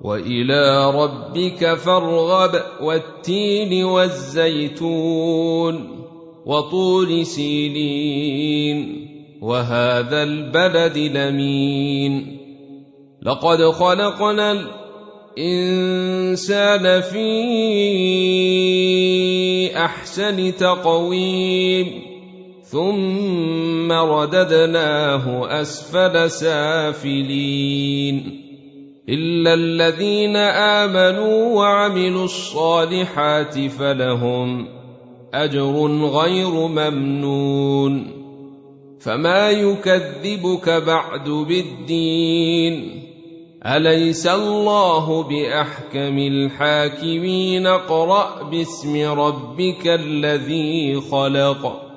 وإلى ربك فارغب والتين والزيتون وطول سينين وهذا البلد لمين. لقد خلقنا الإنسان في أحسن تقويم ثم رددناه أسفل سافلين. الا الذين امنوا وعملوا الصالحات فلهم اجر غير ممنون فما يكذبك بعد بالدين اليس الله باحكم الحاكمين اقرا باسم ربك الذي خلق